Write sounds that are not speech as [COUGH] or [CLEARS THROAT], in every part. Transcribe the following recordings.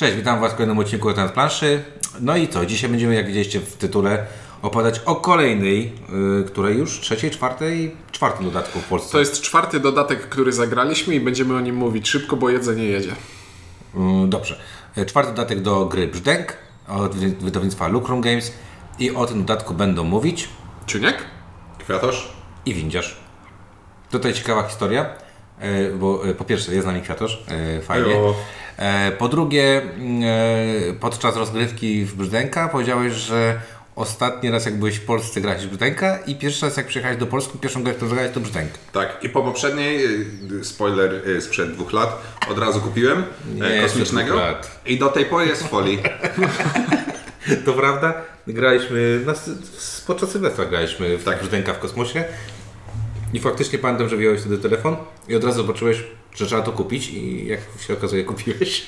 Cześć, witam Was w kolejnym odcinku Trans Planszy. No i co, dzisiaj będziemy, jak widzieliście w tytule, opowiadać o kolejnej, yy, której już trzeciej, czwartej, czwartym dodatku w Polsce. To jest czwarty dodatek, który zagraliśmy i będziemy o nim mówić szybko, bo jedzenie jedzie. Yy, dobrze. Yy, Czwarty dodatek do gry Brzdęk od wy- wydawnictwa Lucrum Games i o tym dodatku będą mówić Ciuniek? Kwiatosz? i Windziarz. Tutaj ciekawa historia, e, bo e, po pierwsze jest z nami Kwiatosz, e, fajnie. Ejo. E, Po drugie, mm, e, podczas rozgrywki w Brzdęka powiedziałeś, że ostatni raz jak byłeś w Polsce grałeś w Brzdęka i pierwszy raz jak przyjechałeś do Polski, pierwszą grę, którą zagrałeś to Brzdęk. Tak, i po poprzedniej, y, spoiler sprzed dwóch lat, od razu kupiłem Nie, e, kosmicznego i do tej pory jest w folii. [LAUGHS] To prawda? Graliśmy, na, podczas Sylwestra graliśmy w tak. Brzdęka w kosmosie i faktycznie pamiętam, że wziąłeś wtedy telefon i od razu zobaczyłeś, że trzeba to kupić i jak się okazuje [LAUGHS] kupiłeś.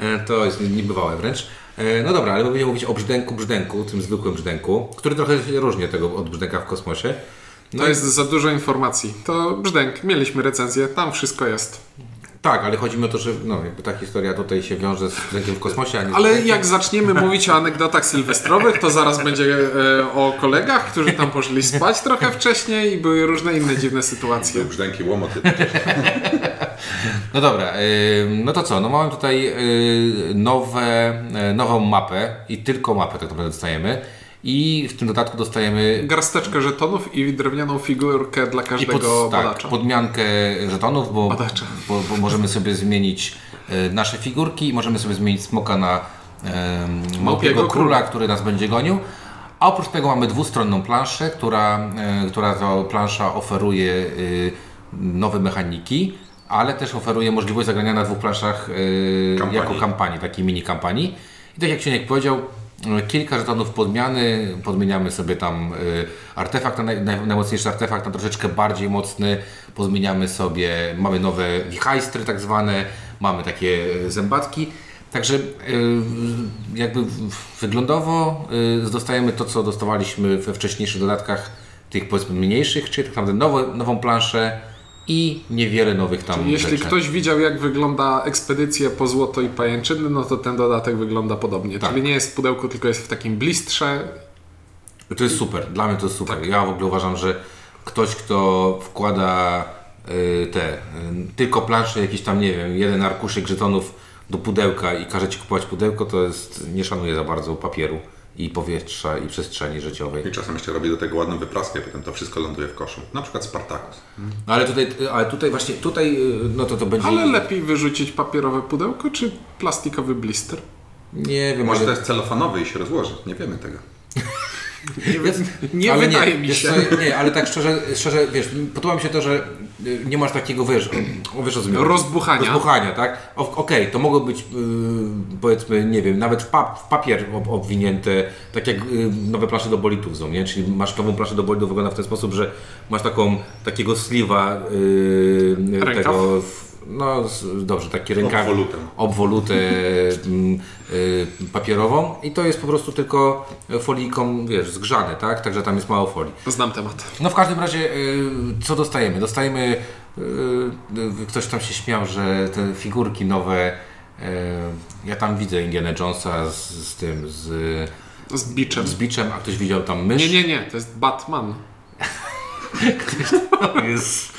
E, To jest niebywałe wręcz. E, No dobra, ale my będziemy mówić o brzdęku, brzdęku, tym zwykłym brzdęku, który trochę się różni od tego od brzdęka w kosmosie. No To i- jest za dużo informacji. To brzdęk, mieliśmy recenzję, tam wszystko jest. Tak, ale chodzi mi o to, że no, jakby ta historia tutaj się wiąże z brzdękiem w kosmosie, a nie z Ale jak zaczniemy [LAUGHS] mówić o anegdotach sylwestrowych, to zaraz będzie e, o kolegach, którzy tam poszli spać trochę wcześniej i były różne inne dziwne sytuacje. Brzdęki, łomoty. [LAUGHS] No dobra, ym, no to co? No mamy tutaj y, nowe, y, nową mapę i tylko mapę tak naprawdę dostajemy. I w tym dodatku dostajemy Garsteczkę żetonów i drewnianą figurkę dla każdego tak, badacza. podmiankę żetonów, bo, bo, bo możemy sobie zmienić y, nasze figurki i możemy sobie zmienić smoka na y, małpiego króla, który nas będzie gonił. A oprócz tego mamy dwustronną planszę, która, y, która to plansza oferuje y, nowe mechaniki, ale też oferuje możliwość zagrania na dwóch planszach Kampanii. jako kampanii, takiej mini kampanii. I tak jak Cieniek powiedział, kilka żetonów podmiany, podmieniamy sobie tam y, artefakt, na naj, naj, najmocniejszy artefakt na troszeczkę bardziej mocny, pozmieniamy sobie, mamy nowe wichajstry tak zwane, mamy takie y, zębatki. Także y, jakby wyglądowo dostajemy to, co dostawaliśmy we wcześniejszych dodatkach, tych powiedzmy mniejszych, czyli tak naprawdę nowo, nową planszę i niewiele nowych tam Jeśli rzeczy. ktoś widział, jak wygląda ekspedycja po złoto i pajęczyny, no to ten dodatek wygląda podobnie. Tak. Czyli nie jest w pudełku, tylko jest w takim blistrze. To jest super, dla mnie to jest super. Ja w ogóle uważam, że ktoś, kto wkłada y, te y, tylko plansze, jakiś tam, nie wiem, jeden arkuszyk żetonów do pudełka i każe Ci kupować pudełko, to jest, nie szanuje za bardzo papieru i powietrza i przestrzeni życiowej. I czasem jeszcze robię do tego ładną wypraskę, potem to wszystko ląduje w koszu. Na przykład Spartacus. No ale tutaj, ale tutaj właśnie, tutaj, y, no to to będzie... Ale lepiej wyrzucić papierowe pudełko czy plastikowy blister? Nie wiem, Może ale... to jest celofonowy i się rozłoży. Nie wiemy tego. Nie ale wydaje mi wiesz się. Co, nie, ale tak szczerze, szczerze, wiesz, podoba mi się to, że nie masz takiego, wiesz, [CLEARS THROAT] wiesz o co? Rozbuchania. Rozbuchania, tak? Okej, to mogą być, y, powiedzmy, nie wiem, nawet w, pap, w papier ob, obwinięte, tak jak y, nowe plansze do bolitów są, nie? Czyli masz nową planszę do bolitów, wygląda w ten sposób, że masz taką, takiego sliwa y, Rękaw? tego, no dobrze, taki rękaw, Obwolutę. obwolutę [LAUGHS] mm, y, papierową i to jest po prostu tylko folijką, wiesz, zgrzane, tak? Także tam jest mało folii. Znam temat. No w każdym razie, y, co dostajemy? Dostajemy, y, y, ktoś tam się śmiał, że te figurki nowe, y, ja tam widzę Indiana Jonesa z, z tym, z, Z biczem. z biczem, a ktoś widział tam mysz. Nie, nie, nie, to jest Batman. [LAUGHS] Jest.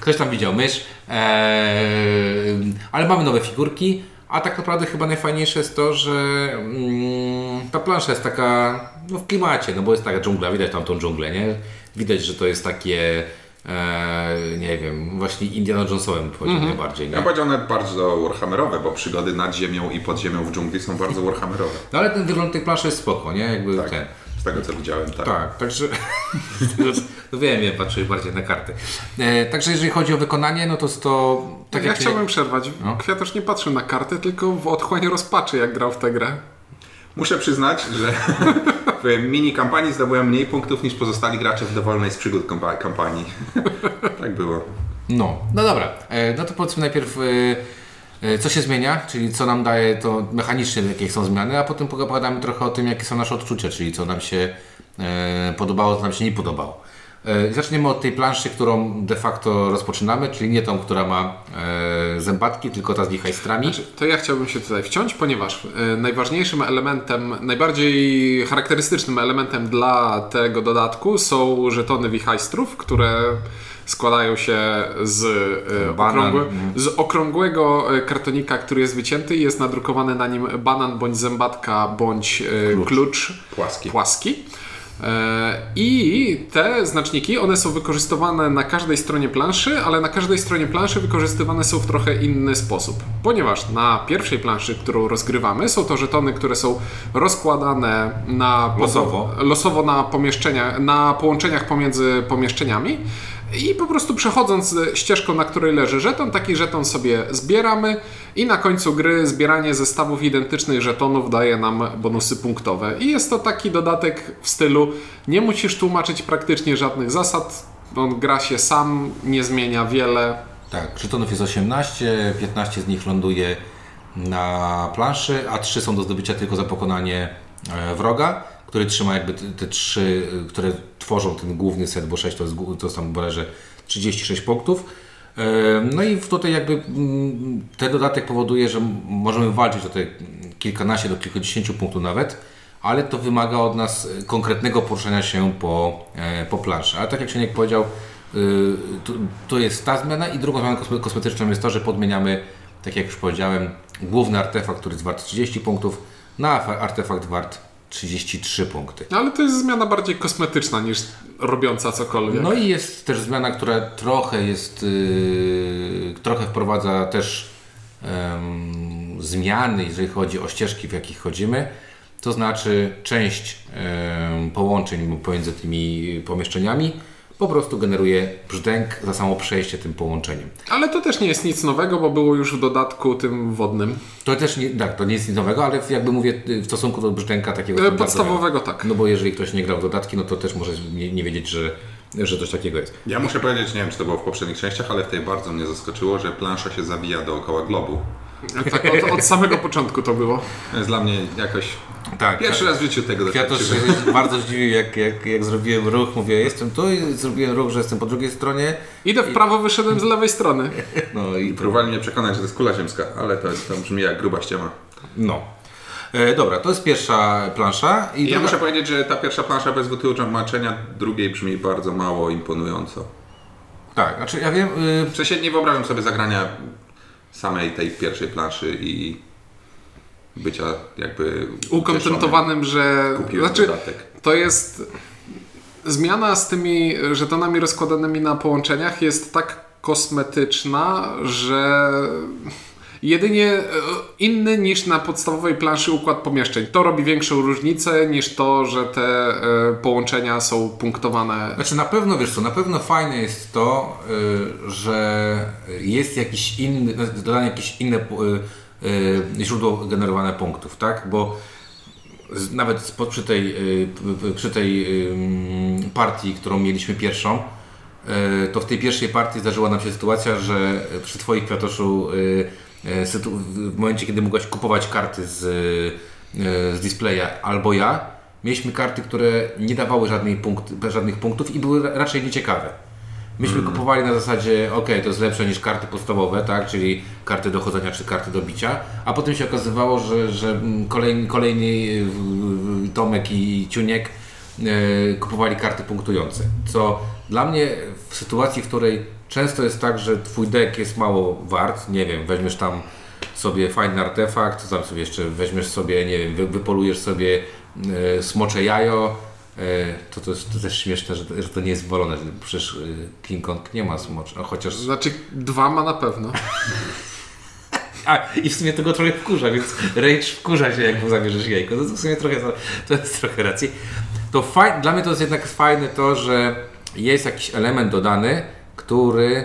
Ktoś tam widział mysz, eee, ale mamy nowe figurki, a tak naprawdę chyba najfajniejsze jest to, że mm, ta plansza jest taka no, w klimacie, no bo jest taka dżungla, widać tam tą dżunglę, nie? Widać, że to jest takie, e, nie wiem, właśnie Indiana Jonesowym bym powiedział najbardziej, nie? Ja powiedział nawet bardzo warhammerowe, bo przygody nad ziemią i pod ziemią w dżungli są bardzo warhammerowe. No ale ten wygląd tej planszy jest spoko, nie? Jakby Tak, ten. z tego co widziałem, tak. Tak, także. [LAUGHS] no wiem, wiem, patrzę bardziej na karty. E, także jeżeli chodzi o wykonanie, no to jest to. Tak ja jak chciałbym przerwać. No. Kwiatusz nie patrzył na kartę, tylko w otchłań rozpaczy, jak grał w tę grę. Muszę przyznać, że w mini kampanii zdobyłem mniej punktów niż pozostali gracze w dowolnej z przygód kampanii. [LAUGHS] tak było. No, no dobra. E, no to powiedzmy najpierw, e, e, co się zmienia, czyli co nam daje to mechanicznie, jakie są zmiany, a potem pogadamy trochę o tym, jakie są nasze odczucia, czyli co nam się e, podobało, co nam się nie podobało. E, Zaczniemy od tej planszy, którą de facto rozpoczynamy, czyli nie tą, która ma e, zębatki, tylko ta z wichajstrami. Znaczy, to ja chciałbym się tutaj wciąć, ponieważ e, najważniejszym elementem, najbardziej charakterystycznym elementem dla tego dodatku są żetony wichajstrów, które składają się z, okrągłe, mhm. z okrągłego kartonika, który jest wycięty i jest nadrukowany na nim banan bądź zębatka bądź e, klucz, Płaski. płaski. E, I te znaczniki, one są wykorzystywane na każdej stronie planszy, ale na każdej stronie planszy wykorzystywane są w trochę inny sposób. Ponieważ na pierwszej planszy, którą rozgrywamy, są to żetony, które są rozkładane na Losowo. losowo na pomieszczenia, na połączeniach pomiędzy pomieszczeniami. I po prostu przechodząc ścieżką, na której leży żeton, taki żeton sobie zbieramy i na końcu gry zbieranie zestawów identycznych żetonów daje nam bonusy punktowe. I jest to taki dodatek w stylu nie musisz tłumaczyć praktycznie żadnych zasad, on gra się sam, nie zmienia wiele. Tak, żetonów jest 18, 15 z nich ląduje na planszy, a 3 są do zdobycia tylko za pokonanie e, wroga, który trzyma jakby te, te 3, które tworzą ten główny set, bo 6 to jest, to jest tam bodajże 36 punktów. E, No i tutaj jakby mm, ten dodatek powoduje, że możemy walczyć o te kilkanaście do kilkudziesięciu punktów nawet, ale to wymaga od nas e, konkretnego poruszania się po, e, po planszy. Ale tak jak Sieniek powiedział, y, to, to jest ta zmiana i drugą zmianą kosme- kosmetyczną jest to, że podmieniamy, tak jak już powiedziałem, główny artefakt, który jest wart 30 punktów na artefakt wart 33 punkty. No, Ale to jest zmiana bardziej kosmetyczna niż robiąca cokolwiek. No i jest też zmiana, która trochę jest, yy, trochę wprowadza też em, zmiany, jeżeli chodzi o ścieżki, w jakich chodzimy. To znaczy część em, połączeń pomiędzy tymi pomieszczeniami po prostu generuje brzdęk za samo przejście tym połączeniem. Ale to też nie jest nic nowego, bo było już w dodatku tym wodnym. To też nie, tak, to nie jest nic nowego, ale jakby mówię w stosunku do brzdęka takiego E. Podstawowego tak. No bo jeżeli ktoś nie grał w dodatki, no to też może nie, nie wiedzieć, że, że coś takiego jest. Ja muszę powiedzieć, nie wiem czy to było w poprzednich częściach, ale w tej bardzo mnie zaskoczyło, że plansza się zawija dookoła globu. Tak, od, od samego początku to było. To jest dla mnie jakoś... Tak, Pierwszy raz w życiu tego doświadczyłem. się bardzo zdziwił, jak, jak, jak zrobiłem ruch, mówię, jestem tu i zrobiłem ruch, że jestem po drugiej stronie. Idę w prawo, wyszedłem z lewej strony. [LAUGHS] No i Próbowali mnie przekonać, że to jest kula ziemska, ale to, jest, to brzmi jak gruba ściema. no. E, dobra, to jest pierwsza plansza. I Ja druga- muszę powiedzieć, że ta pierwsza plansza bez wytłumaczenia drugiej brzmi bardzo mało imponująco. Tak, znaczy ja wiem, y, W sensie nie wyobrażam sobie zagrania samej tej pierwszej planszy i bycia jakby Ukontentowanym, że... Kupiłem Znaczy, dodatek. to jest... Zmiana z tymi żetonami rozkładanymi na połączeniach jest tak kosmetyczna, że jedynie e, inny niż na podstawowej planszy układ pomieszczeń. To robi większą różnicę niż to, że te e, połączenia są punktowane. Znaczy na pewno, wiesz co, na pewno fajne jest to, y, że jest jakiś inny, dodane jakieś inne źródło generowania punktów, tak? Bo nawet przy tej, przy tej partii, którą mieliśmy pierwszą, to w tej pierwszej partii zdarzyła nam się sytuacja, że przy Twoich kwiatoszu w momencie, kiedy mogłaś kupować karty z, y, z displaya albo ja, mieliśmy karty, które nie dawały punkt, żadnych punktów i były ra- raczej nieciekawe. Myśmy kupowali na zasadzie, ok, to jest lepsze niż karty podstawowe, tak, czyli karty dochodzenia czy karty do bicia, a potem się okazywało, że, że mm, kolejny, kolejny Tomek i Ciuniek e, kupowali karty punktujące. Co dla mnie w sytuacji, w której często jest tak, że twój deck jest mało wart, nie wiem, weźmiesz tam sobie fajny artefakt, tam sobie jeszcze weźmiesz sobie, nie wiem, wy, wypolujesz sobie e, smocze jajo, e, to, to jest to też śmieszne, że, to- że to nie jest wolone, przecież e, King Kong nie ma smocza, no, chociaż... Znaczy, dwa ma na pewno. A, i w sumie tego trochę wkurza, więc rage wkurza się, jak mu zabierzesz jajko. To, to w sumie trochę, to jest trochę racji. To faj, dla mnie to jest jednak fajne to, że jest jakiś element dodany, który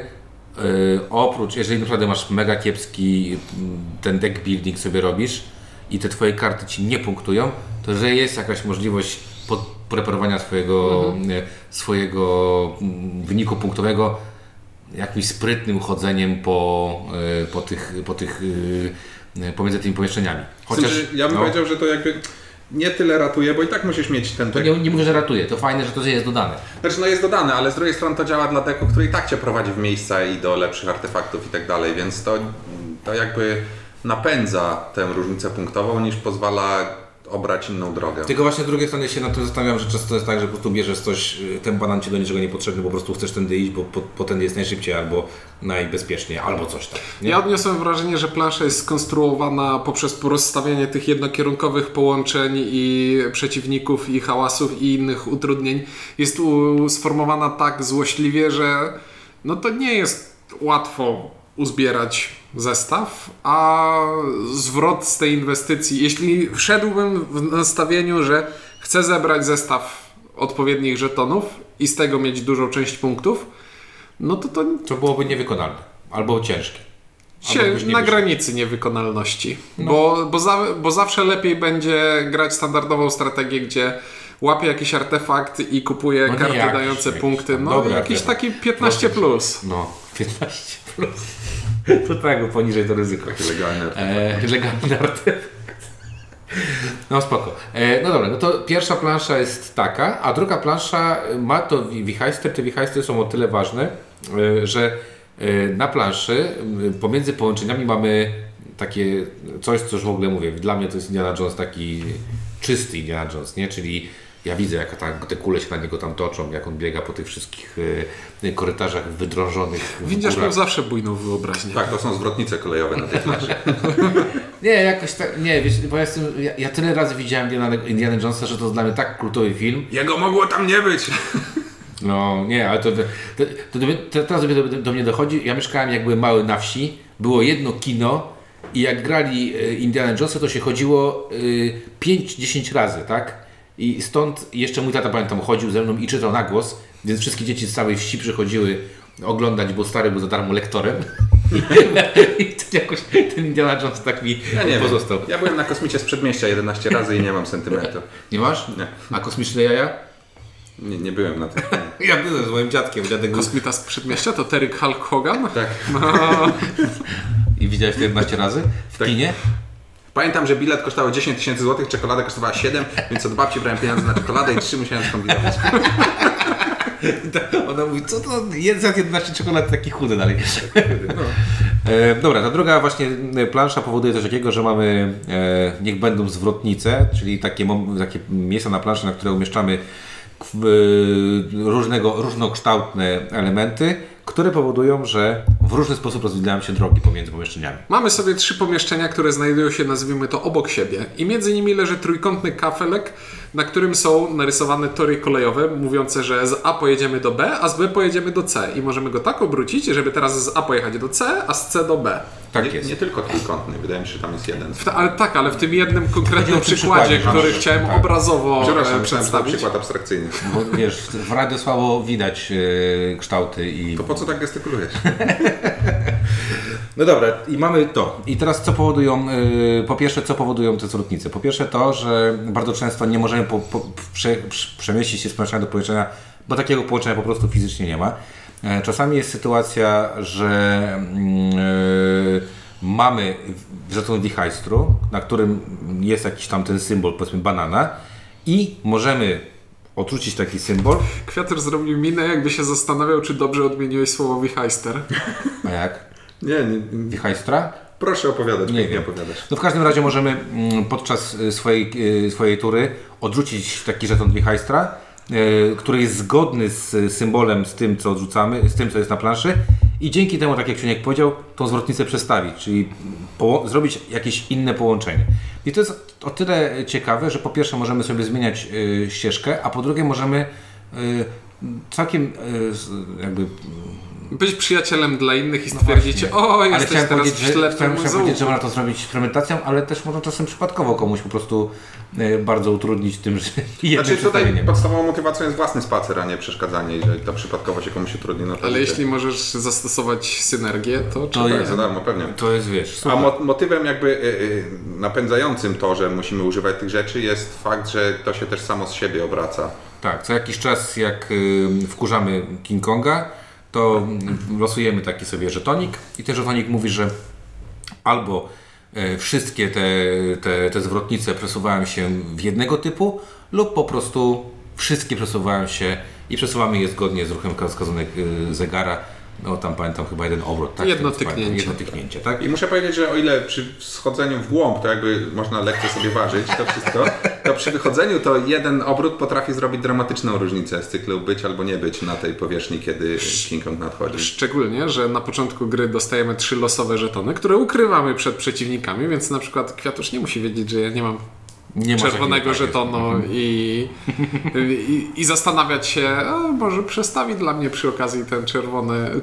y, oprócz, jeżeli naprawdę masz mega kiepski mm, ten deck building sobie robisz i te twoje karty ci nie punktują, to że jest jakaś możliwość pod, preparowania swojego, y, swojego mm, wyniku punktowego jakimś sprytnym chodzeniem po, y, po tych, po tych pomiędzy tymi pomieszczeniami. Chociaż, ja bym no, powiedział, że to jakby nie tyle ratuje, bo i tak musisz mieć ten To nie, nie mówię, że ratuje, to fajne, że to jest dodane. Znaczy no jest dodane, ale z drugiej strony to działa dla deku, który i tak Cię prowadzi w miejsca i do lepszych artefaktów i tak dalej, więc to, to jakby napędza tę różnicę punktową niż pozwala obrać inną drogę. Tylko właśnie z drugiej strony się nad tym zastanawiam, że często jest tak, że po prostu bierzesz coś, y, ten banan ci do niczego niepotrzebny, po prostu chcesz tędy iść, bo po, po tędy jest najszybciej albo najbezpieczniej, albo coś tam. Nie? Ja odniosłem wrażenie, że plansza jest skonstruowana poprzez rozstawianie tych jednokierunkowych połączeń i przeciwników i hałasów i innych utrudnień. Jest sformowana tak złośliwie, że no to nie jest łatwo uzbierać zestaw, a zwrot z tej inwestycji, jeśli wszedłbym w nastawieniu, że chcę zebrać zestaw odpowiednich żetonów i z tego mieć dużą część punktów, no to to To byłoby niewykonalne, albo ciężkie. się Albo na granicy niewykonalności. Bo, bo, za, bo zawsze lepiej będzie grać standardową strategię, gdzie łapie jakiś artefakt i kupuje No karty jakiś, dające jakiś punkty. No dobry jakiś taki 15 plus. No, 15 plus. To tak, bo poniżej to ryzyko. Legalne. E, legalny artefakt. No spoko. E, no dobra, no to pierwsza plansza jest taka, a druga plansza ma to wi- wichajster. Te wichajstry są o tyle ważne, e, że e, na planszy pomiędzy połączeniami mamy takie coś, co już w ogóle mówię. Dla mnie to jest Indiana Jones taki czysty Indiana Jones, nie? Czyli ja widzę, jak ta, te kule się na niego tam toczą, jak on biega po tych wszystkich e, korytarzach wydrążonych. Widzisz, miał zawsze bujną wyobraźnię. Tak, to są zwrotnice kolejowe na tej [LAUGHS] planszy. Nie, jakoś tak, nie, wiesz, bo ja, jestem, ja, ja tyle razy widziałem Indiana, Indiana Jonesa, że to dla mnie tak kultowy film. Jego mogło tam nie być! No nie, ale to, to, to, do mnie- to teraz do, do, do mnie dochodzi. Ja mieszkałem jak byłem mały na wsi, było jedno kino i jak grali e, Indiana Jonesa, to się chodziło y, 5-10 razy, tak? I stąd jeszcze mój tata pamiętam chodził ze mną i czytał na głos, więc wszystkie dzieci z całej wsi przychodziły oglądać, bo stary był za darmo lektorem. [LAUGHS] I to jakoś ten Indiana Jones tak mi Ja nie pozostał. wiem. Ja byłem na kosmicie z przedmieścia 11 razy i nie mam sentymentu. Nie masz? Nie. A kosmiczne jaja? Nie, nie byłem na tym. [LAUGHS] Ja byłem z moim dziadkiem. Dziadek. Kosmita z przedmieścia to Terry Hulk Hogan? Tak. [LAUGHS] I widziałeś to 11 razy? W Tak. kinie? Pamiętam, że bilet kosztował 10 tysięcy złotych, czekolada kosztowała 7, więc od babci brałem pieniądze na czekoladę i 3 musiałem skombinować. [LAUGHS] Ona mówi, co to jest za 11 czekolad taki chudy dalej. [LAUGHS] E, dobra, ta druga właśnie e, plansza powoduje coś takiego, że mamy e, niech będą zwrotnice, czyli takie, takie miejsca na planszy, na które umieszczamy różnego, różnokształtne elementy, które powodują, że w różny sposób rozwijają się drogi pomiędzy pomieszczeniami. Mamy sobie trzy pomieszczenia, które znajdują się, nazwijmy to, obok siebie. I między nimi leży trójkątny kafelek, na którym są narysowane tory kolejowe, mówiące, że z A pojedziemy do B, a z B pojedziemy do C. I możemy go tak obrócić, żeby teraz z A pojechać do C, a z C do B. Tak nie, jest. nie tylko trójkątny, wydaje mi się, że tam jest jeden. W ale tak, ale w tym jednym konkretnym przykładzie, przykładzie, który tak. chciałem Tak. obrazowo e, Przepraszam, przedstawić. przykład abstrakcyjny. [LAUGHS] Bo wiesz, w radio słabo widać e, kształty i... To po co tak gestykulujesz? [LAUGHS] No dobra, i mamy to. I teraz co powodują, yy, po pierwsze, co powodują te zwrotnice? Po pierwsze to, że bardzo często nie możemy po, po, prze, prze- przemieścić się z pomieszczenia do pomieszczenia, bo takiego połączenia po prostu fizycznie nie ma. E, Czasami jest sytuacja, że yy, mamy żeton wichajstru, na którym jest jakiś tam ten symbol, powiedzmy banana i możemy odrzucić taki symbol, Kwiator zrobił minę, jakby się zastanawiał, czy dobrze odmieniłeś słowo wichajster. a jak? Nie, nie, nie. Wichajstra? Proszę opowiadać, Nie nie wiem. opowiadasz. No w każdym razie możemy mm, podczas y, swojej, y, swojej tury odrzucić taki żeton wichajstra, y, który jest zgodny z symbolem, z tym co odrzucamy, z tym co jest na planszy i dzięki temu, tak jak Siuniek powiedział, tą zwrotnicę przestawić, czyli zrobić jakieś inne połączenie. I to jest o tyle ciekawe, że po pierwsze możemy sobie zmieniać ścieżkę, a po drugie możemy całkiem jakby Być przyjacielem dla innych i stwierdzić, o, ale jesteś chciałem teraz powiedzieć, w że, ślepym chciałem, zaułku. powiedzieć, że można to zrobić fermentacją, ale też można czasem przypadkowo komuś po prostu e, bardzo utrudnić tym, że [LAUGHS] Znaczy tutaj podstawową motywacją jest własny spacer, a nie przeszkadzanie. Jeżeli to przypadkowo się komuś utrudni, no to... Ale jeśli możesz zastosować synergię, to, To trzeba. Tak, za darmo, pewnie. To jest, wiesz, A super. mo- motywem jakby y, y, napędzającym to, że musimy używać tych rzeczy jest fakt, że to się też samo z siebie obraca. Tak, co jakiś czas jak y, wkurzamy King Konga, to losujemy taki sobie żetonik i ten żetonik mówi, że albo e, wszystkie te, te, te zwrotnice przesuwają się w jednego typu lub po prostu wszystkie przesuwają się i przesuwamy je zgodnie z ruchem wskazanek y, zegara. No tam pamiętam chyba jeden obrót, tak? Jedno co tyknięcie. Jedno tyknięcie, tak? I muszę powiedzieć, że o ile przy schodzeniu w głąb to jakby można lekko sobie ważyć to wszystko, to przy wychodzeniu to jeden obrót potrafi zrobić dramatyczną różnicę z cyklu być albo nie być na tej powierzchni, kiedy King Kong nadchodzi. Szczególnie, że na początku gry dostajemy trzy losowe żetony, które ukrywamy przed przeciwnikami, więc na przykład Kwiatusz nie musi wiedzieć, że ja nie mam Nie ma czerwonego tak żetonu i, i, i zastanawiać się, a może przestawi dla mnie przy okazji tę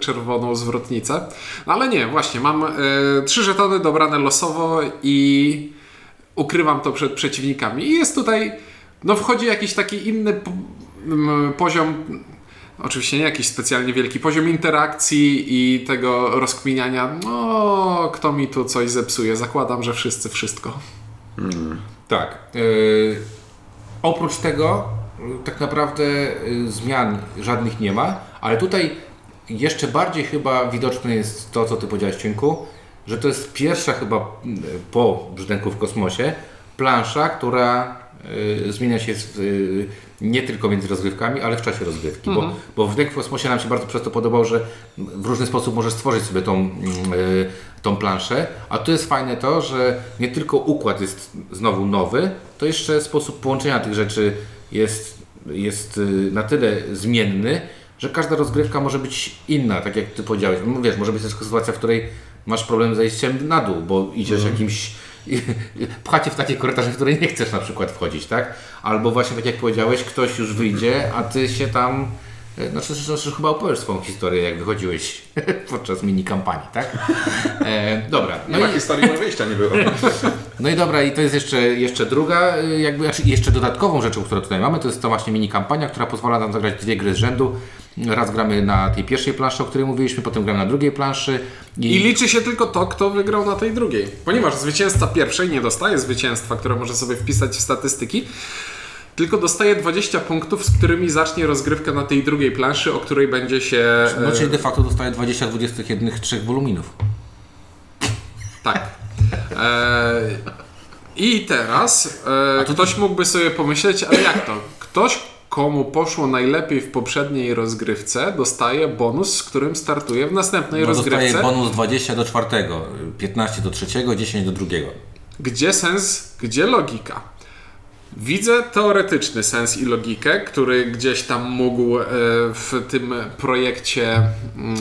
czerwoną zwrotnicę. No ale nie, właśnie, mam e, trzy żetony dobrane losowo i ukrywam to przed przeciwnikami. I jest tutaj, no wchodzi jakiś taki inny poziom, oczywiście nie jakiś specjalnie wielki, poziom interakcji i tego rozkminiania, no kto mi tu coś zepsuje. Zakładam, że wszyscy wszystko. Tak. Yy, oprócz tego y, tak naprawdę y, zmian żadnych nie ma, ale tutaj jeszcze bardziej chyba widoczne jest to, co Ty powiedziałeś, Cienku, że to jest pierwsza chyba po Brzdęku w kosmosie plansza, która zmienia się y, nie tylko między rozgrywkami, ale w czasie rozgrywki, bo, bo Brzdęk w kosmosie nam się bardzo przez to podobał, że w różny sposób możesz stworzyć sobie tą, mm, y, tą planszę, a tu jest fajne to, że nie tylko układ jest znowu nowy, to jeszcze sposób połączenia tych rzeczy jest, jest y, na tyle zmienny, że każda rozgrywka może być inna, tak jak Ty powiedziałeś. No Wiesz, może być też sytuacja, w której masz problem z zejściem na dół, bo idziesz jakimś pchacie w takie korytarze, w które nie chcesz na przykład wchodzić, tak? Albo właśnie tak jak powiedziałeś, ktoś już wyjdzie, a ty się tam e, znaczy, że chyba opowiesz swoją historię, jak wychodziłeś [LAUGHS] podczas mini kampanii, tak? E, dobra. Nie No ma i, historii, bo wyjścia nie było. [LAUGHS] no i dobra, i to jest jeszcze, jeszcze druga, y, jakby, znaczy jeszcze dodatkową rzeczą, którą tutaj mamy, to jest to właśnie mini kampania, która pozwala nam zagrać dwie gry z rzędu. Raz gramy na tej pierwszej planszy, o której mówiliśmy, potem gramy na drugiej planszy. I liczy się tylko to, kto wygrał na tej drugiej. Ponieważ zwycięzca pierwszej nie dostaje zwycięstwa, które może sobie wpisać w statystyki, tylko dostaje 20 punktów, z którymi zacznie rozgrywkę na tej drugiej planszy, o której będzie się. No, e, czyli de facto dostaje 20 21 trzech woluminów. Tak. E, I teraz e, ktoś mógłby sobie pomyśleć, ale jak to? Ktoś, komu poszło najlepiej w poprzedniej rozgrywce, dostaje bonus, z którym startuje w następnej No, rozgrywce. dostaje bonus 20 do czwartego, 15 do trzeciego, 10 do drugiego. Gdzie sens, gdzie logika? Widzę teoretyczny sens i logikę, który gdzieś tam mógł e, w tym projekcie mm,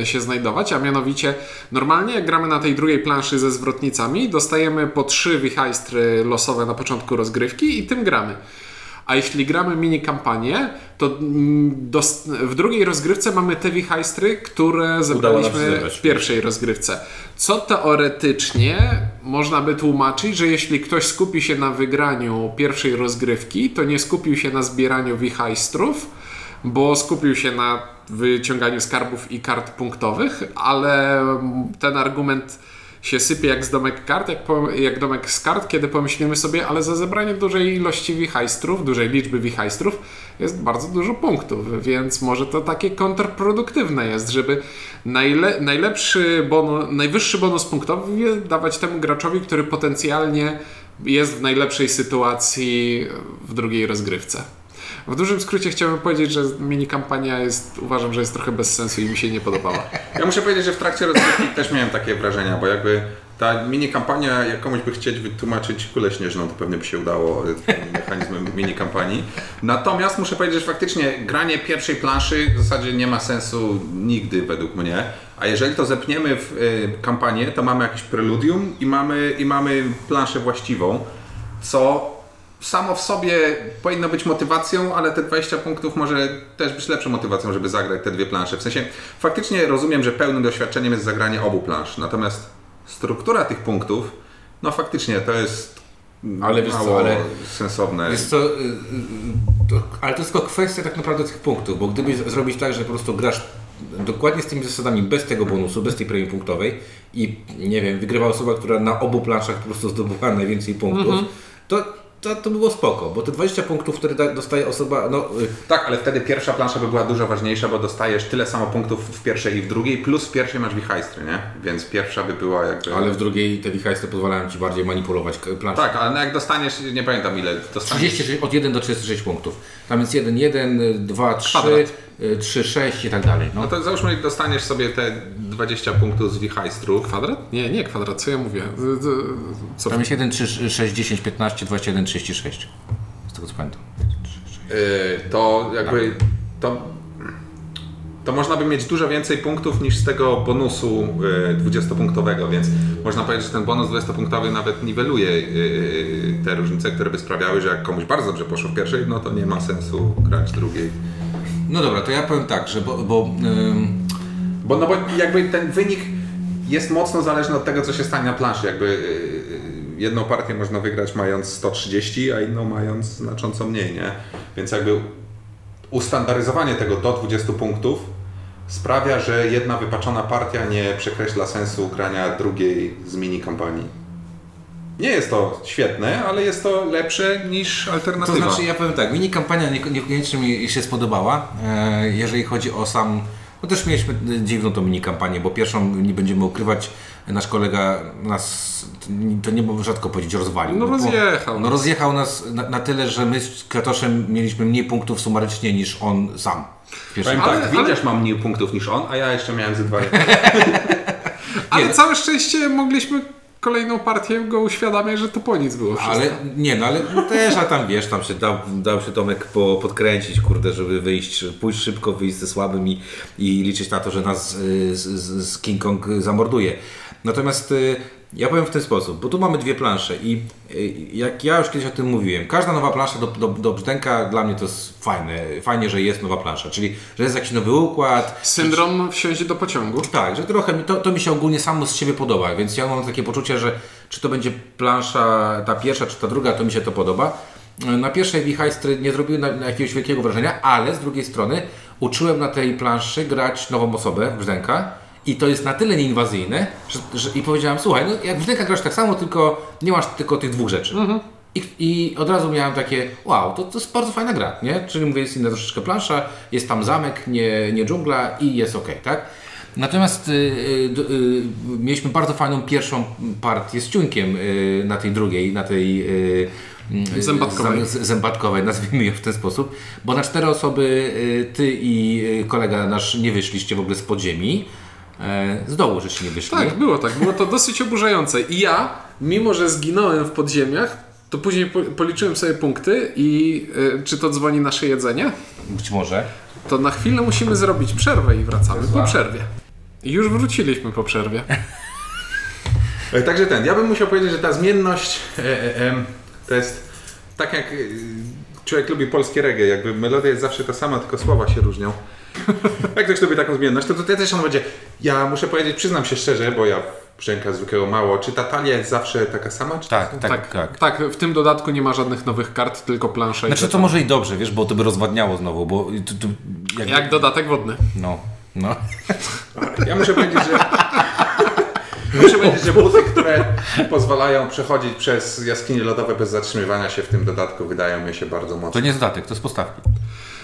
e, się znajdować, a mianowicie normalnie jak gramy na tej drugiej planszy ze zwrotnicami, dostajemy po trzy wichajstry losowe na początku rozgrywki i tym gramy. A jeśli gramy mini kampanię, to mm, w drugiej rozgrywce mamy te wichajstry, które zebraliśmy w pierwszej rozgrywce. Co teoretycznie można by tłumaczyć, że jeśli ktoś skupi się na wygraniu pierwszej rozgrywki, to nie skupił się na zbieraniu wichajstrów, bo skupił się na wyciąganiu skarbów i kart punktowych, ale ten argument się sypie jak z domek kart, jak, po, jak domek z kart, kiedy pomyślimy sobie, ale za zebranie dużej ilości wichajstrów, dużej liczby wichajstrów jest bardzo dużo punktów, więc może to takie kontrproduktywne jest, żeby najle, najlepszy bonus, najwyższy bonus punktowy dawać temu graczowi, który potencjalnie jest w najlepszej sytuacji w drugiej rozgrywce. W dużym skrócie chciałbym powiedzieć, że mini kampania jest, uważam, że jest trochę bez sensu i mi się nie podobała. Ja muszę powiedzieć, że w trakcie rozgrywki też miałem takie wrażenia, bo jakby ta mini kampania, jak komuś by chcieć wytłumaczyć kulę śnieżną, to pewnie by się udało mechanizmem mini kampanii. Natomiast muszę powiedzieć, że faktycznie granie pierwszej planszy w zasadzie nie ma sensu nigdy według mnie. A jeżeli to zepniemy w y, kampanię, to mamy jakieś preludium i mamy, i mamy planszę właściwą, co samo w sobie powinno być motywacją, ale te 20 punktów może też być lepszą motywacją, żeby zagrać te dwie plansze. W sensie faktycznie rozumiem, że pełnym doświadczeniem jest zagranie obu plansz, natomiast struktura tych punktów, no faktycznie to jest Ale wiesz co, mało ale- sensowne. Jest to, y, y, to, ale to jest tylko kwestia tak naprawdę tych punktów, bo gdybyś zrobić tak, że po prostu grasz dokładnie z tymi zasadami, bez tego bonusu, bez tej premii punktowej i nie wiem, wygrywa osoba, która na obu planszach po prostu zdobyła [LAUGHS] najwięcej punktów, to to, to było spoko, bo te 20 punktów, które dostaje osoba, no y, Tak, ale wtedy pierwsza plansza by była dużo ważniejsza, bo dostajesz tyle samo punktów w pierwszej i w drugiej, plus w pierwszej masz wichajstry, nie? Więc pierwsza by była jakby... ale w drugiej te wichajsty pozwalają Ci bardziej manipulować planszą. Tak, ale no jak dostaniesz, nie pamiętam ile, dostaniesz... 36, od 1 do 36 punktów. Tam jest 1, 1, 2, 3, Kwadrat. 3, 6 i tak dalej. No. No to załóżmy, dostaniesz sobie te 20 punktów z wichajstrów. Kwadrat? Nie, nie kwadrat, co ja mówię? Co? Tam jest 1, 3, 6, 10, 15, 21, 36. Z tego co pamiętam. Yy, to jakby to, to można by mieć dużo więcej punktów niż z tego bonusu yy, 20-punktowego, więc można powiedzieć, że ten bonus 20-punktowy nawet niweluje yy, te różnice, które by sprawiały, że jak komuś bardzo dobrze poszło w pierwszej, no to nie ma sensu grać drugiej. No dobra, to ja powiem tak, że bo, bo ym, Bo, no bo jakby ten wynik jest mocno zależny od tego, co się stanie na planszy. Jakby yy, jedną partię można wygrać mając 130, a inną mając znacząco mniej, nie? Więc jakby ustandaryzowanie tego do 20 punktów sprawia, że jedna wypaczona partia nie przekreśla sensu grania drugiej z mini kampanii. Nie jest to świetne, ale jest to lepsze niż to alternatywa. znaczy ja powiem tak, mini kampania nie- niekoniecznie mi się spodobała, e, jeżeli chodzi o sam, no też mieliśmy dziwną tą mini kampanię, bo pierwszą nie będziemy ukrywać, nasz kolega nas, to nie mogę rzadko powiedzieć, rozwalił. No rozjechał No nas. rozjechał nas na, na tyle, że my z Kratoszem mieliśmy mniej punktów sumarycznie niż on sam. Powiem tak, ale- Windiarz ma mniej punktów niż on, a ja jeszcze miałem ze dwa. [LAUGHS] Ale całe szczęście mogliśmy kolejną partię go uświadamiać, że to po nic było wszystko. Ale nie, no ale też, a tam wiesz, tam się dał, dał się Tomek po, podkręcić, kurde, żeby wyjść, pójść szybko, wyjść ze słabym i, i liczyć na to, że nas y, z, z King Kong zamorduje. Natomiast y, ja powiem w ten sposób, bo tu mamy dwie plansze i jak ja już kiedyś o tym mówiłem, każda nowa plansza do, do, do brzdęka dla mnie to jest fajne, fajnie, że jest nowa plansza, czyli że jest jakiś nowy układ, Syndrom wsiąść do pociągu. tak, że trochę mi to, to mi się ogólnie samo z siebie podoba, więc ja mam takie poczucie, że czy to będzie plansza ta pierwsza, czy ta druga, to mi się to podoba. Na pierwszej wichajstry nie zrobiły na, na jakiegoś wielkiego wrażenia, ale z drugiej strony uczyłem na tej planszy grać nową osobę, brzdęka, i to jest na tyle nieinwazyjne, że, że, i powiedziałem, słuchaj, no jak brzdęka grasz tak samo, tylko nie masz tylko tych dwóch rzeczy. I, I od razu miałem takie, wow, to, to jest bardzo fajna gra, nie? Czyli mówię, jest inna troszeczkę plansza, jest tam zamek, nie, nie dżungla i jest ok, tak? Natomiast y, y, y, mieliśmy bardzo fajną pierwszą partię z ciunkiem y, na tej drugiej, na tej y, y, Zębatkowej. zębatkowej, nazwijmy ją w ten sposób, bo na cztery osoby ty i kolega nasz nie wyszliście w ogóle z podziemi. E, Z dołu, żeście nie wyszli. Tak, było tak. Było to dosyć oburzające. I ja, mimo że zginąłem w podziemiach, to później po, policzyłem sobie punkty i y, czy to dzwoni nasze jedzenie? Być może. To na chwilę musimy zrobić przerwę i wracamy po przerwie. I już wróciliśmy po przerwie. E, Także ten, ja bym musiał powiedzieć, że ta zmienność e, e, em, to jest tak jak e, człowiek lubi polskie reggae, jakby melodia jest zawsze ta sama, tylko słowa się różnią. [LAUGHS] Jak ktoś lubi taką zmienność, to tutaj też on będzie. Ja muszę powiedzieć, przyznam się szczerze, bo ja brzęka zwykłego mało. Czy ta talia jest zawsze taka sama? Czy Tak, tak, Tak, tak. tak. w tym dodatku nie ma żadnych nowych kart, tylko plansza i Znaczy to może i dobrze, wiesz, bo to by rozwadniało znowu, bo tu, tu, jak, Jak dodatek wodny. No, no. [LAUGHS] Ja muszę powiedzieć, że. [LAUGHS] Muszę powiedzieć, że buty, które pozwalają przechodzić przez jaskinie lodowe bez zatrzymywania się w tym dodatku, wydają mi się bardzo mocno. To nie jest dodatek, to jest postawki.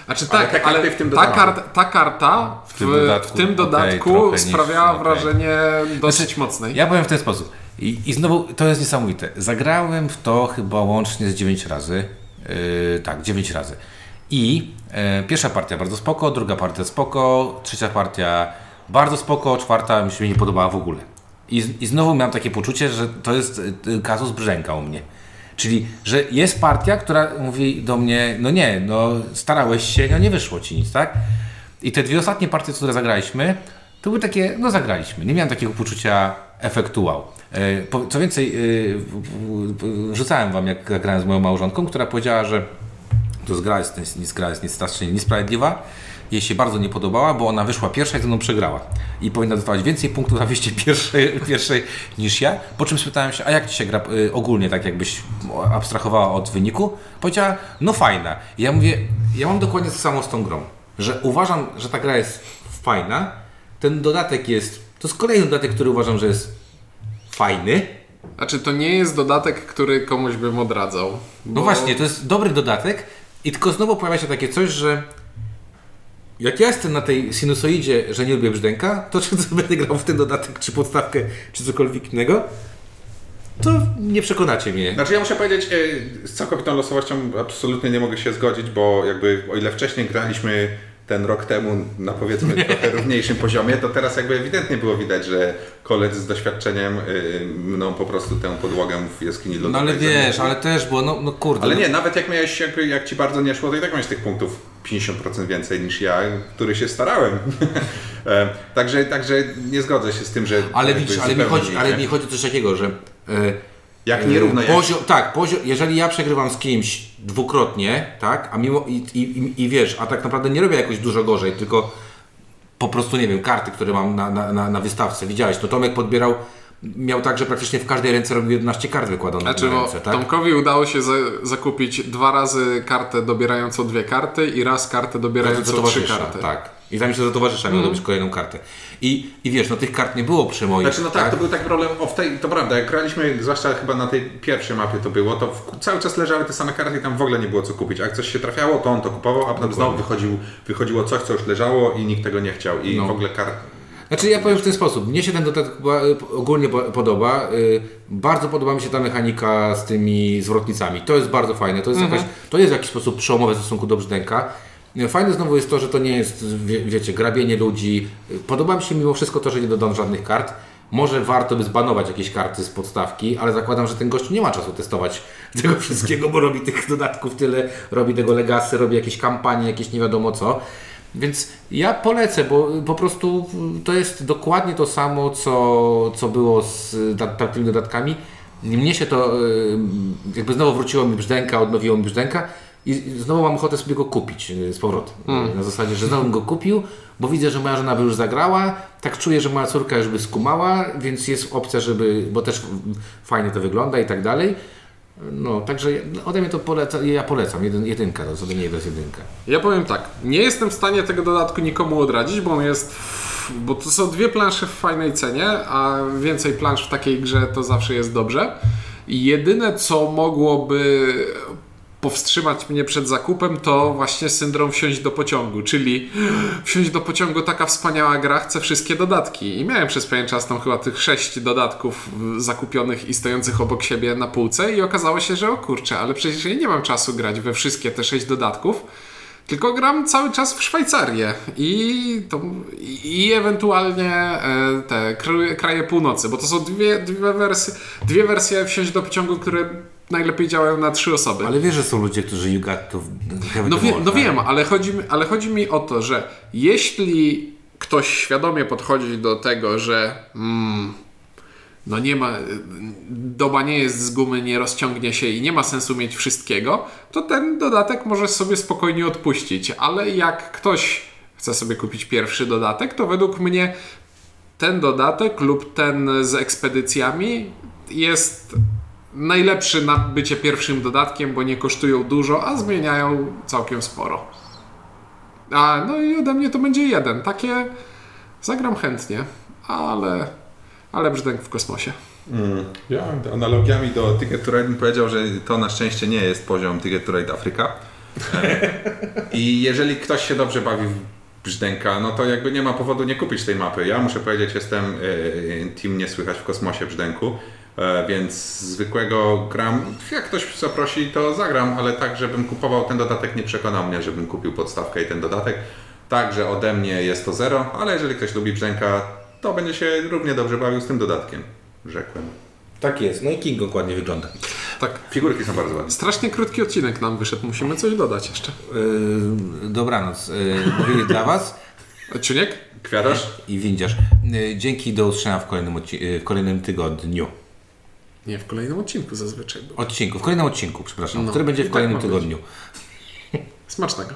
Znaczy Ale tak, te ale, karty w tym ta, dodatku. karta, ta karta w, w tym tym dodatku, dodatku, okej, trochę sprawiała niż- wrażenie dosyć Znaczy, mocnej. Ja powiem w ten sposób. I, I znowu to jest niesamowite. Zagrałem w to chyba łącznie z 9 razy. Yy, tak, 9 razy. I e, pierwsza partia bardzo spoko, druga partia spoko, trzecia partia bardzo spoko, czwarta mi się nie podobała w ogóle. I, I znowu miałem takie poczucie, że to jest y, kazus brzęka u mnie. Czyli, że jest partia, która mówi do mnie, no nie, no starałeś się, no nie wyszło ci nic, tak? I te dwie ostatnie partie, które zagraliśmy, to były takie, no zagraliśmy. Nie miałem takiego poczucia efektu. E, Co więcej, e, rzucałem wam, jak grałem z moją małżonką, która powiedziała, że to jest gra jest, jest, gra jest strasznie niesprawiedliwa. Jej się bardzo nie podobała, bo ona wyszła pierwsza i ze mną przegrała. I powinna dostawać więcej punktów na wyjście pierwszej, [LAUGHS] pierwszej niż ja. Po czym spytałem się, a jak ci się gra y, ogólnie, tak jakbyś abstrahowała od wyniku? Powiedziała, no fajna. I ja mówię, ja mam dokładnie to samo z tą grą. Że uważam, że ta gra jest fajna. Ten dodatek jest, to jest kolejny dodatek, który uważam, że jest fajny, Znaczy, to nie jest dodatek, który komuś bym odradzał. No bo- właśnie, to jest dobry dodatek i tylko znowu pojawia się takie coś, że jak ja jestem na tej sinusoidzie, że nie lubię brzdęka, to czy będę grał w ten dodatek, czy podstawkę, czy cokolwiek innego, to nie przekonacie mnie. Znaczy ja muszę powiedzieć, e, z całkowitą losowością absolutnie nie mogę się zgodzić, bo jakby o ile wcześniej graliśmy ten rok temu na powiedzmy trochę równiejszym poziomie, to teraz jakby ewidentnie było widać, że koledzy z doświadczeniem y, mną po prostu tę podłogę w jaskini No lodowej. ale wiesz, ale też było, no, no kurde. Ale no- nie, nawet jak miałeś, jakby, jak ci bardzo nie szło, to i tak miałeś tych punktów 50% więcej niż ja, który się starałem. [LAUGHS] E, także, także nie zgodzę się z tym, że. Ale widzisz, ale mi, chodzi, nie. ale mi chodzi o coś takiego, że e, Jak nierówno jest. Poziom, tak, poziom, jeżeli ja przegrywam z kimś dwukrotnie, tak, a mimo i, i, i, wiesz, a tak naprawdę nie robię jakoś dużo gorzej, tylko po prostu nie wiem, karty, które mam na, na, na, wystawce, widziałeś, to Tomek podbierał, miał tak, że praktycznie w każdej ręce robił 11 kart wykładanych Znaczy, na ręce, tak? Tomkowi udało się za, zakupić dwa razy kartę dobierającą dwie karty i raz kartę dobierającą trzy karty. tak. I tam jeszcze za towarzysza miał robić kolejną kartę. I, I wiesz, no tych kart nie było przy moich, Znaczy, no tak, to był taki problem, o, w tej, to prawda, jak graliśmy, zwłaszcza chyba na tej pierwszej mapie to było, to w, cały czas leżały te same karty i tam w ogóle nie było co kupić. A jak coś się trafiało, to on to kupował, a potem znowu wychodził, wychodziło coś, co już leżało i nikt tego nie chciał. I No. w ogóle kart... Znaczy ja powiem w ten sposób, mnie się ten dodatek ba- ogólnie po- podoba, y, bardzo podoba mi się ta mechanika z tymi zwrotnicami, to jest bardzo fajne, to jest, jakaś, to jest w jakiś sposób przełomowe w stosunku do brzdęka. Fajne znowu jest to, że to nie jest, wie, wiecie, grabienie ludzi. Podoba mi się mimo wszystko to, że nie dodam żadnych kart. Może warto by zbanować jakieś karty z podstawki, ale zakładam, że ten gość nie ma czasu testować [LAUGHS] tego wszystkiego, bo robi tych dodatków tyle, robi tego legasy, robi jakieś kampanie, jakieś nie wiadomo co. Więc ja polecę, bo po prostu to jest dokładnie to samo, co, co było z tamtymi dodatkami. Mnie się to, y, jakby znowu wróciło mi brzdęka, odnowiło mi brzdęka i znowu mam ochotę sobie go kupić y, z powrotem. Na zasadzie, że znowu bym go kupił, bo widzę, że moja żona by już zagrała, tak czuję, że moja córka już by skumała, więc jest opcja, żeby, bo też fajnie to wygląda i tak dalej. No, także ode mnie to poleca, ja polecam, jeden, jedynka, to sobie nie to jest jedynka. Ja powiem tak, nie jestem w stanie tego dodatku nikomu odradzić, bo on jest. Bo to są dwie plansze w fajnej cenie, a więcej plansz w takiej grze to zawsze jest dobrze. Jedyne co mogłoby powstrzymać mnie przed zakupem, to właśnie syndrom wsiąść do pociągu, czyli wsiąść do pociągu, taka wspaniała gra, chcę wszystkie dodatki. I miałem przez pewien czas tam chyba tych sześć dodatków zakupionych i stojących obok siebie na półce i okazało się, że o kurczę, ale przecież ja nie mam czasu grać we wszystkie te sześć dodatków, tylko gram cały czas w Szwajcarię i, to, i, ewentualnie e, te kraje północy, bo to są dwie, dwie, wersje, dwie wersje wsiąść do pociągu, które najlepiej działają na trzy osoby. Ale wiesz, że są ludzie, którzy you got to have No, wie, no tak? wiem, ale chodzi, mi, ale chodzi mi o to, że jeśli ktoś świadomie podchodzi do tego, że mm, no nie ma, doba nie jest z gumy, nie rozciągnie się i nie ma sensu mieć wszystkiego, to ten dodatek może sobie spokojnie odpuścić. Ale jak ktoś chce sobie kupić pierwszy dodatek, to według mnie ten dodatek lub ten z ekspedycjami jest najlepszy na bycie pierwszym dodatkiem, bo nie kosztują dużo, a zmieniają całkiem sporo. A no i ode mnie to będzie jeden. Takie zagram chętnie, ale, ale brzdęk w kosmosie. Ja analogiami do Ticket to Ride bym powiedział, że to na szczęście nie jest poziom Ticket to Ride Afryka. E, I jeżeli ktoś się dobrze bawi w brzdęka, no to jakby nie ma powodu nie kupić tej mapy. Ja muszę powiedzieć, jestem e, team nie słychać w kosmosie brzdęku, e, więc zwykłego gram. Jak ktoś zaprosi, to zagram, ale tak, żebym kupował ten dodatek, nie przekonał mnie, żebym kupił podstawkę i ten dodatek. Także ode mnie jest to zero, ale jeżeli ktoś lubi brzdęka, to będzie się równie dobrze bawił z tym dodatkiem. Rzekłem. Tak jest, no i King dokładnie wygląda. Tak. Figurki są bardzo ładne. Strasznie krótki odcinek nam wyszedł. Musimy coś dodać jeszcze. Yy, dobranoc. Yy, mówili dla Was Odcinek? Kwiatarz? i windziarz. Yy, dzięki, do usłyszenia w kolejnym, yy, w kolejnym tygodniu. Nie, w kolejnym odcinku zazwyczaj. Odcinku, w kolejnym odcinku, przepraszam, No, który będzie w tak kolejnym być. tygodniu. Smacznego.